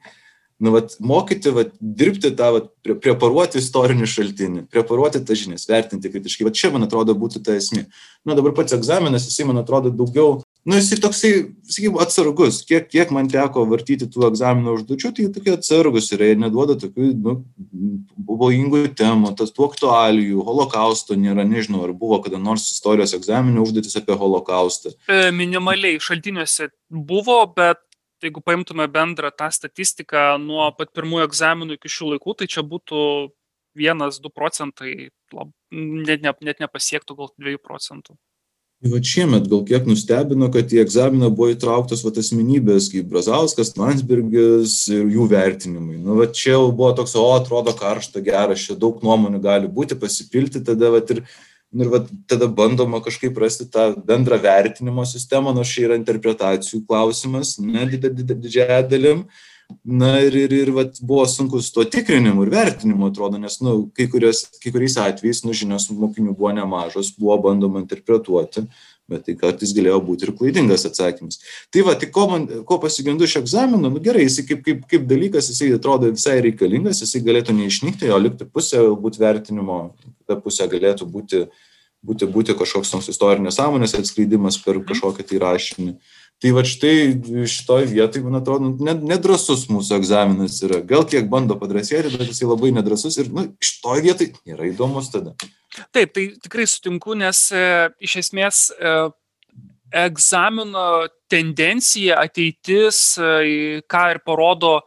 nu vat mokyti vat dirbti tą vat pre preparuoti istorinį šaltinį preparuoti tas žinias vertinti kritiškai. Vat čia man atrodo būtų ta esmė. Na dabar pats egzaminas jisai man atrodo daugiau nu jisai toksai sakykim atsargus. Kiek kiek man teko vartyti tų egzamino užduočių tai tokie atsargūs yra jie neduoda tokių nu pavojingų temų tas tų aktualijų holokausto nėra nežinau ar buvo kada nors istorijos egzamine užduotys apie holokaustą. E, minimaliai šaltiniuose buvo bet jeigu paimtume bendrą tą statistiką nuo pat pirmųjų egzaminų iki šių laikų, tai čia būtų 1-2 procentai, net, ne, net nepasiektų gal 2 procentų. Va šiemet gal kiek nustebino, kad į egzaminą buvo įtrauktos va, asmenybės kaip Brazauskas, Landsbergis ir jų vertinimai. Nu, va, čia jau buvo toks, o atrodo karšta, geras, čia daug nuomonių gali būti, pasipilti tada va, ir nu ir vat tada bandoma kažkaip rasti tą bendrą vertinimo sistemą nors čia yra interpretacijų klausimas ne dide dide didžiąja dalim. Na ir ir ir vat buvo sunku su tuo tikrinimu ir vertinimu atrodo nes nu kai kurios kai kuriais atvejais nu žinios mokinių buvo nemažos buvo bandoma interpretuoti bet tai kartais galėjo būti ir klaidingas atsakymas. Tai va, tai ko, man, ko pasigendu iš egzamino, nu gerai, jisai kaip, kaip, kaip dalykas, jisai atrodo visai reikalingas, jisai galėtų neišnykti, jo likti pusė, galbūt vertinimo, kita pusė galėtų būti, būti, būti kažkoks toks istorinės sąmonės atskleidimas per mhm. kažkokį tai rašinį. Tai va štai šitoj vietoj, man atrodo, nedrasus mūsų egzaminas yra. Gal kiek bando padrasėti, bet jisai labai nedrasus ir nu, šitoj vietoj nėra įdomus tada. Taip, tai tikrai sutinku, nes e, iš esmės e, egzamino tendencija, ateitis, e, ką ir parodo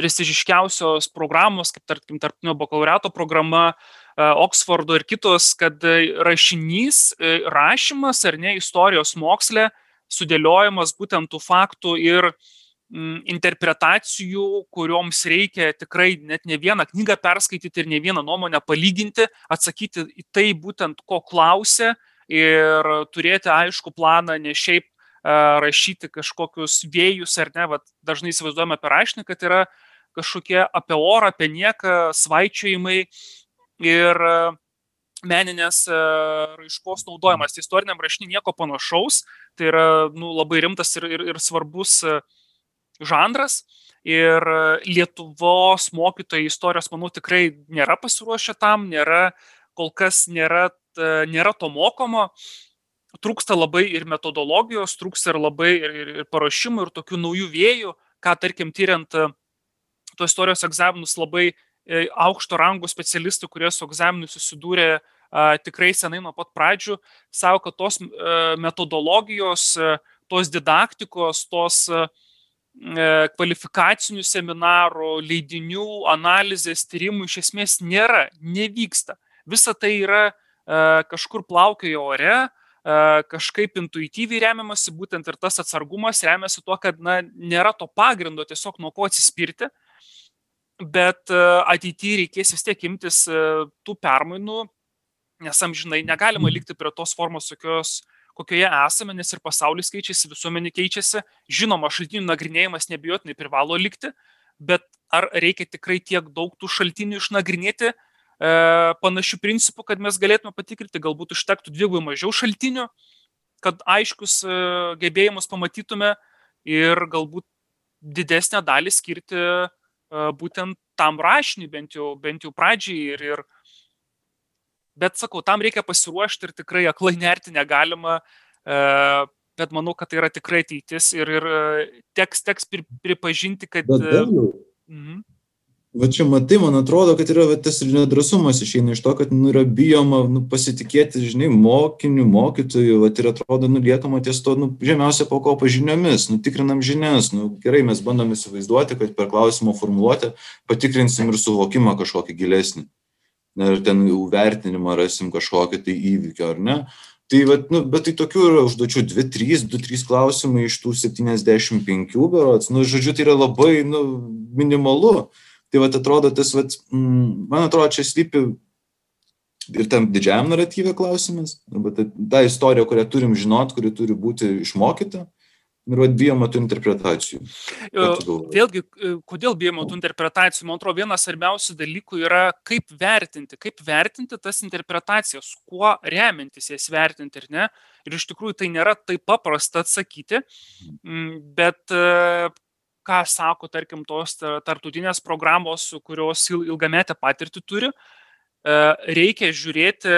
prestižiškiausios programos, kaip tarkim, tarptinio bakalaureato programa, Oksfordo ir kitos, kad rašinys, rašymas ar ne istorijos moksle, sudėliojimas būtent tų faktų ir mm, interpretacijų, kurioms reikia tikrai net ne vieną knygą perskaityti ir ne vieną nuomonę palyginti, atsakyti į tai būtent, ko klausia ir turėti aišku planą, ne šiaip rašyti kažkokius vėjus ar ne, vat, dažnai įsivaizduojame apie rašinį, kad yra kažkokie apie orą, apie nieką, svaičiojimai ir meninės raiškos naudojimas. Tai istoriniam rašinį nieko panašaus, tai yra nu, labai rimtas ir, ir, ir svarbus žanras. Ir Lietuvos mokytojai istorijos, manau, tikrai nėra pasiruošę tam, nėra, kol kas nėra, nėra to mokomo. Trūksta labai ir metodologijos, trūksta ir labai ir, ir, ir parašymų, ir tokių naujų vėjų, ką, tarkim, tyriant to istorijos egzaminus labai aukšto rango specialistai, kurie su egzaminu susidūrė tikrai senai nuo pat pradžių savo, kad tos metodologijos, tos didaktikos, tos kvalifikacinių seminarų, leidinių, analizės, tyrimų iš esmės nėra, nevyksta. Visa tai yra kažkur plaukioja ore, kažkaip intuityviai remiamasi, būtent ir tas atsargumas remiasi tuo, kad na, nėra to pagrindo tiesiog nuo ko atsispirti, bet ateityje reikės vis tiek imtis tų permainų, nes amžinai negalima likti prie tos formos, kokios, kokioje esame, nes ir pasaulis keičiasi, visuomenė keičiasi, žinoma, šaltinių nagrinėjimas nebijotinai privalo likti, bet ar reikia tikrai tiek daug tų šaltinių išnagrinėti, E, panašių principų, kad mes galėtume patikrinti, galbūt užtektų dvigubai mažiau šaltinių, kad aiškus e, gebėjimus pamatytume ir galbūt didesnę dalį skirti e, būtent tam rašiniui, bent jau, bent jau pradžiai. Ir, ir... Bet sakau, tam reikia pasiruošti ir tikrai aklai nerti negalima, bet manau, kad tai yra tikrai ateitis ir, ir teks, teks pripažinti, kad... Bet, mhm. Va čia matai man atrodo kad yra va tas ir nedrąsumas išeina iš to kad nu yra bijoma nu pasitikėti žinai mokiniu mokytoju vat ir atrodo nu liekama ties tuo nu žemiausia pakopa žiniomis nu tikrinam žinias nu gerai mes bandom įsivaizduoti kad per klausimo formuluotę patikrinsim ir suvokimą kažkokį gilesnį na ir ten jau vertinimą rasim kažkokį tai įvykio ar ne? Tai vat nu bet tai tokių yra užduočių dvi trys du trys klausimai iš tų septyniasdešim penkių berods. Nu žodžiu tai yra labai nu minimalu. Tai vat atrodo tas, vat, mm, man atrodo, čia slypi ir tam didžiajam naratyvė klausimas, arba ta, ta istorija, kurią turim žinot, kuri turi būti išmokyta. Ir vad bijoma tų interpretacijų. Vėlgi, e, kodėl bijoma tų interpretacijų? Man atrodo, vienas svarbiausių dalykų yra, kaip vertinti, kaip vertinti tas interpretacijas, kuo remiantis jas vertinti ir ne. Ir iš tikrųjų tai nėra taip paprasta atsakyti, bet e, ką sako, tarkim, tos tartutinės programos, kurios ilgametę patirtį turi, e, reikia žiūrėti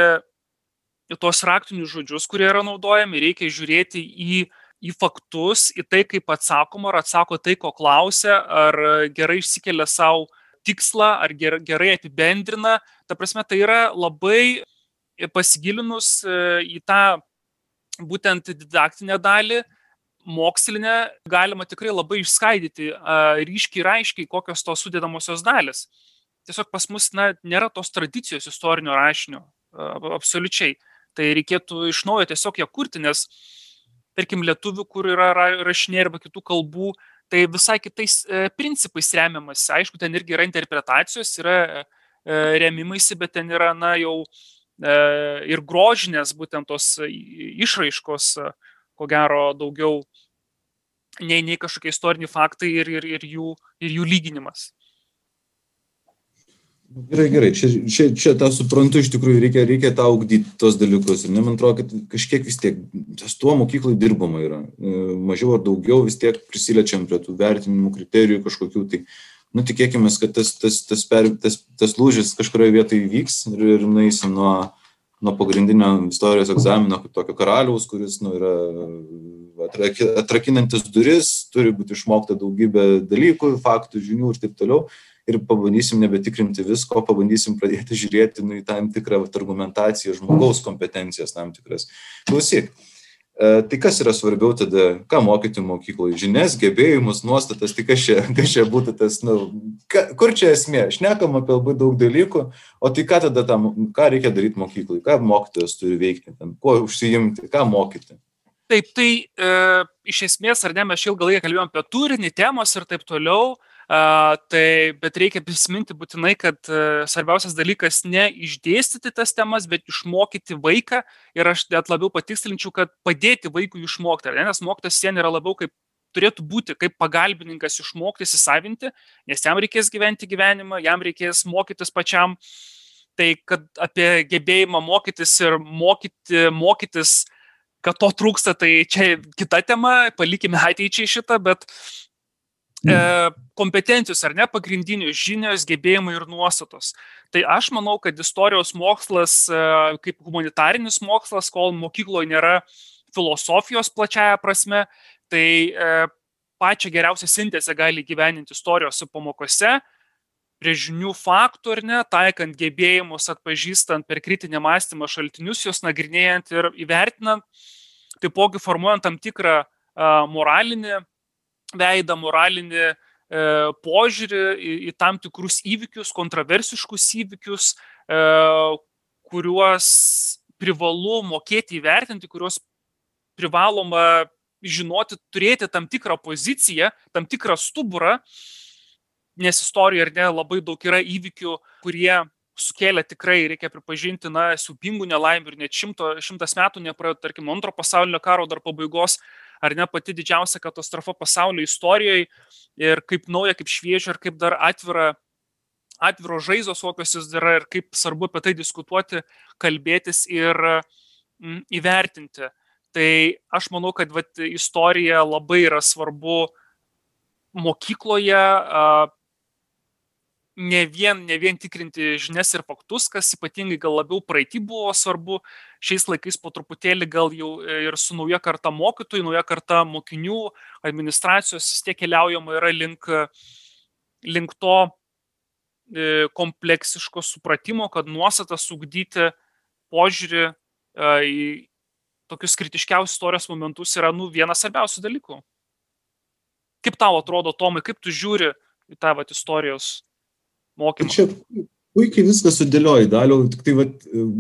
į tos raktinius žodžius, kurie yra naudojami, reikia žiūrėti į, į faktus, į tai, kaip atsakoma, ar atsako tai, ko klausia, ar gerai išsikelia savo tikslą, ar gerai apibendrina. Ta prasme, tai yra labai pasigilinus e, į tą būtent didaktinę dalį, mokslinę galima tikrai labai išskaidyti ryškiai ir aiškiai, kokios tos sudėdamosios dalis. Tiesiog pas mus na, nėra tos tradicijos istorinio rašinio, absoliučiai. Tai reikėtų iš naujo tiesiog ją kurti, nes, tarkim, lietuvių, kur yra rašiniai arba kitų kalbų, tai visai kitais e, principais remiamas. Aišku, ten irgi yra interpretacijos, yra e, remimaisi, bet ten yra, na, jau e, ir grožinės būtent tos išraiškos, ko gero, daugiau nei, nei kažkokie istoriniai faktai ir, ir, ir, jų, ir jų lyginimas. Gerai, gerai, čia, čia, čia tą suprantu, iš tikrųjų reikia, reikia tą augdyti tos dalykus. Ir ne, man atrodo, kad kažkiek vis tiek, tas tuo mokyklai dirbama yra. E, mažiau ar daugiau vis tiek prisilečiam prie tų vertinimų kriterijų kažkokių. Tai, nu, tikėkime, kad tas, tas, tas, per, tas, tas lūžis kažkurioje vietoje įvyks ir, ir nueisim nuo, nuo pagrindinio istorijos egzamino kaip tokio karaliaus, kuris nu, yra atrakinantis duris, turi būti išmokta daugybė dalykų, faktų, žinių ir taip toliau. Ir pabandysim nebetikrinti visko, pabandysim pradėti žiūrėti nu, į tam tikrą argumentaciją, žmogaus kompetencijas tam tikras. Klausyk, e, tai kas yra svarbiau tada, ką mokyti mokykloje? Žinias, gebėjimus, nuostatas, tai kas čia, kas čia būtų tas, nu, ka, kur čia esmė? Šnekam apie labai daug dalykų, o tai ką tada tam, ką reikia daryti mokykloje, ką mokytojas turi veikti, ten, kuo užsiimti, ką mokyti? Taip, tai e, iš esmės, ar ne, mes ilgą laiką kalbėjome apie turinį, temos ir taip toliau, tai, bet reikia prisiminti būtinai, kad e, svarbiausias dalykas ne išdėstyti tas temas, bet išmokyti vaiką ir aš net labiau patikslinčiau, kad padėti vaikui išmokti, ne, nes mokytas sien yra labiau kaip turėtų būti kaip pagalbininkas išmokti įsisavinti, nes jam reikės gyventi gyvenimą, jam reikės mokytis pačiam. Tai kad apie gebėjimą mokytis ir mokyti, mokytis kad to trūksta, tai čia kita tema, palikime ateičiai šitą, bet e, mm. kompetencijos ar ne pagrindinius žinios, gebėjimai ir nuostatos. Tai aš manau, kad istorijos mokslas e, kaip humanitarinis mokslas, kol mokykloje nėra filosofijos plačiaja prasme, tai e, pačią geriausią sintezę gali gyveninti istorijos pamokose, prie žinių faktų ar ne, taikant gebėjimus, atpažįstant per kritinį mąstymą šaltinius, juos nagrinėjant ir įvertinant, taipogi formuojant tam tikrą moralinį veidą, moralinį e, požiūrį į, į tam tikrus įvykius, kontroversiškus įvykius, e, kuriuos privalu mokėti įvertinti, kuriuos privaloma žinoti, turėti tam tikrą poziciją, tam tikrą stuburą, nes istorijoje ir ne labai daug yra įvykių, kurie sukėlė tikrai, reikia pripažinti, na, siubingų nelaimių ir net šimto, šimtas metų nepraėjo, tarkim, antro pasaulinio karo dar pabaigos, ar ne pati didžiausia katastrofa pasaulio istorijoje ir kaip nauja, kaip šviežia ir kaip dar atvira, atviro žaizos kokios jis yra ir kaip svarbu apie tai diskutuoti, kalbėtis ir mm, įvertinti. Tai aš manau, kad vat, istorija labai yra svarbu mokykloje, ne vien, ne vien tikrinti žinias ir faktus, kas ypatingai gal labiau praeitį buvo svarbu, šiais laikais po truputėlį gal jau ir su nauja karta mokytojų, nauja karta mokinių, administracijos vis tiek keliaujama yra link, link to e, kompleksiško supratimo, kad nuostatas ugdyti požiūrį e, į tokius kritiškiausius istorijos momentus yra nu, vienas svarbiausių dalykų. Kaip tau atrodo, Tomai, kaip tu žiūri į tą vat, istorijos mokymą. Čia puikiai viską sudėlioji, daliau, tik tai vat,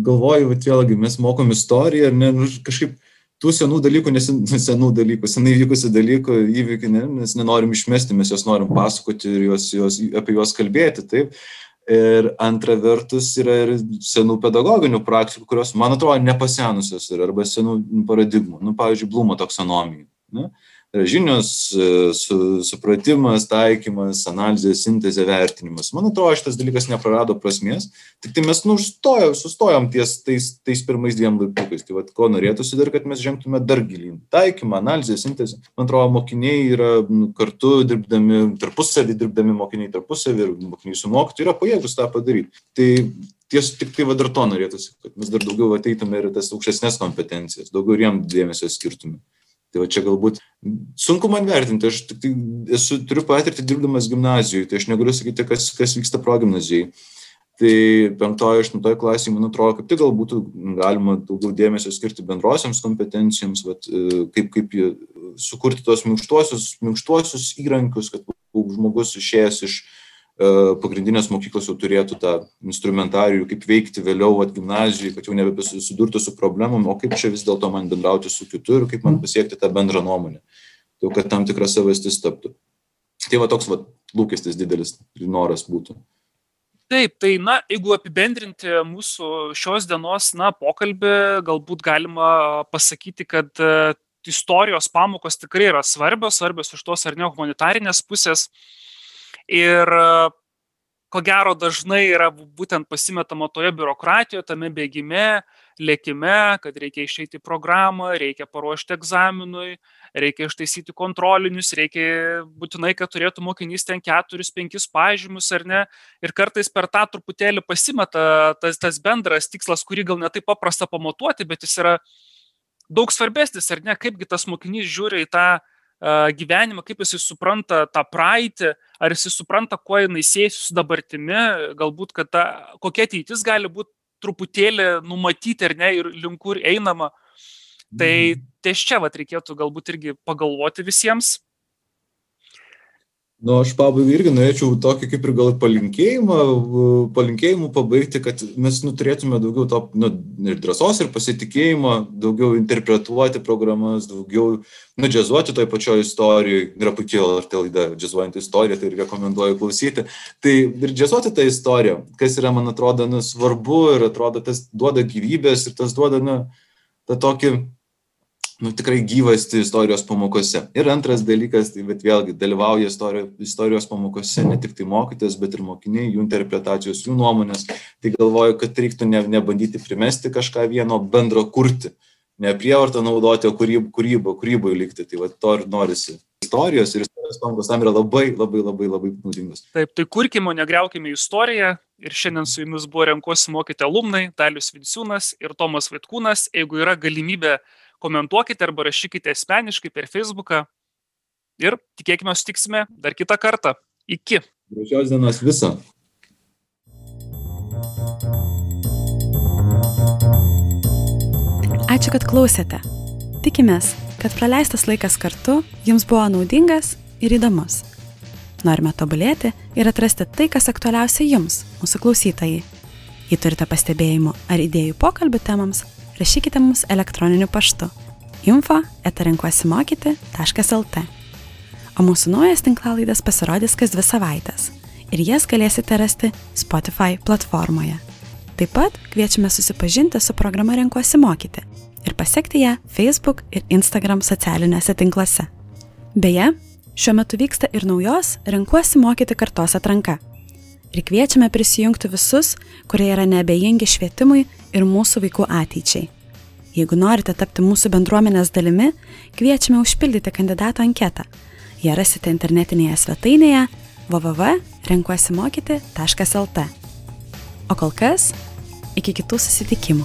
galvoju, vat, vėlgi mes mokom istoriją ir ne, nu, kažkaip tų senų dalykų, nes senų dalykų, senai vykusių dalykų, įvykių, ne, mes nenorim išmesti, mes juos norim pasakoti ir juos, juos, apie juos kalbėti, taip. Ir antra vertus yra ir senų pedagoginių praktikų, kurios, man atrodo, nepasenusios yra, arba senų paradigmų. Nu, pavyzdžiui, Blumo taksonomija. Ne? Žinios, e, su, supratimas, taikymas, analizė, sintezė, vertinimas. Man atrodo, šitas dalykas neprarado prasmės, tik tai mes nustojom, sustojom ties tais, tais pirmais dviem laiptukais. Tai vad, ko norėtųsi dar, kad mes žengtume dar gilin. Taikymą, analizę, sintezę. Man atrodo, mokiniai yra nu, kartu dirbdami, tarpusavį dirbdami mokiniai tarpusavį ir mokiniai su mokytoju yra pajėgus tą padaryti. Tai ties tik tai va dar to norėtųsi, kad mes dar daugiau ateitume ir tas aukštesnės kompetencijas, daugiau jiem dėmesio skirtume. Tai va čia galbūt sunku man vertinti, aš tik tai esu, turiu patirtį dirbdamas gimnazijoje, tai aš negaliu sakyti, kas, kas vyksta progymnazijai. Tai penktojo, aštuntojo klasėje, man atrodo, kaip tik gal būtų galima daugiau dėmesio skirti bendrosiams kompetencijoms, bet, kaip, kaip sukurti tos minkštuosius, minkštuosius įrankius, kad žmogus išėjęs iš E, pagrindinės mokyklos jau turėtų tą instrumentarijų, kaip veikti vėliau at gimnazijai, kad jau nebesusidurtų su problemom, o kaip čia vis dėlto man bendrauti su kitu ir kaip man pasiekti tą bendrą nuomonę. Tai kad tam tikras savastis taptų. Tai va toks va, lūkestis didelis noras būtų. Taip, tai na, jeigu apibendrinti mūsų šios dienos na, pokalbį, galbūt galima pasakyti, kad e, istorijos pamokos tikrai yra svarbios, svarbios iš tos ar ne humanitarinės pusės. Uh, Ir ko gero dažnai yra būtent pasimetama toje biurokratijoje, tame bėgime, lėkime, kad reikia išeiti programą, reikia paruošti egzaminui, reikia ištaisyti kontrolinius, reikia būtinai, kad turėtų mokinys ten keturis, penkis pažymus ar ne. Ir kartais per tą truputėlį pasimeta tas, tas bendras tikslas, kurį gal netai paprasta pamatuoti, bet jis yra daug svarbesnis, ar ne, kaipgi tas mokinys žiūri į tą gyvenimą, kaip jisai supranta tą praeitį, ar jisai supranta, kuo jinai siejasi su dabartimi, galbūt, kad ta, kokia ateitis gali būti truputėlį numatyti ar ne ir link kur einama. Tai mhm. ties čia vat reikėtų galbūt irgi pagalvoti visiems, Nu, aš pabaigai irgi norėčiau tokį kaip ir gal palinkėjimą, palinkėjimų pabaigti, kad mes nu, turėtume daugiau to nu, ir drąsos, ir pasitikėjimo, daugiau interpretuoti programas, daugiau nudžiazuoti toj pačioj istorijoje. Yra puikiai LRT laida džiazuojant istoriją, tai rekomenduoju klausyti. Tai ir džiazuoti tą istoriją, kas yra, man atrodo, nu, svarbu ir atrodo, tas duoda gyvybės ir tas duoda, nu, tą tokį nu, tikrai gyvasti istorijos pamokose. Ir antras dalykas, tai bet vėlgi dalyvauja istorijos, istorijos pamokose ne tik tai mokytas, bet ir mokiniai, jų interpretacijos, jų nuomonės. Tai galvoju, kad reiktų ne, nebandyti primesti kažką vieno, bendro kurti, ne prievartą naudoti, o kūryb, kūrybo, kūryboje likti. Tai va to ir norisi. Istorijos ir istorijos pamokos tam yra labai, labai, labai, labai naudingos. Taip, tai kurkime, negriaukime istoriją ir šiandien su jumis buvo renkuosi mokyti alumnai dalius vinciūnas ir tomas vaitkūnas jeigu yra galimybė komentuokite arba rašykite asmeniškai per feisbuką ir tikėkime sutiksime dar kitą kartą. Iki. Gražios dienos viso. Ačiū kad klausėte. Tikimės kad praleistas laikas kartu jums buvo naudingas ir įdomus. Norime tobulėti ir atrasti tai, kas aktualiausia jums, mūsų klausytojai. Jei turite pastebėjimų ar idėjų pokalbių temams, rašykite mums elektroniniu paštu info etarenkuosimokyti.lt. O mūsų naujas tinklalaidas pasirodys kas dvi savaitės ir jas galėsite rasti Spotify platformoje. Taip pat kviečiame susipažinti su programa Renkuosi mokyti ir pasiekti ją Facebook ir Instagram socialiniuose tinkluose. Beje, šiuo metu vyksta ir naujos Renkuosi mokyti kartos atranka. Ir kviečiame prisijungti visus, kurie yra neabejingi švietimui ir mūsų vaikų ateičiai. Jeigu norite tapti mūsų bendruomenės dalimi, kviečiame užpildyti kandidato anketą. Ją rasite internetinėje svetainėje www.renkuosimokyti.lt. O kol kas, iki kitų susitikimų.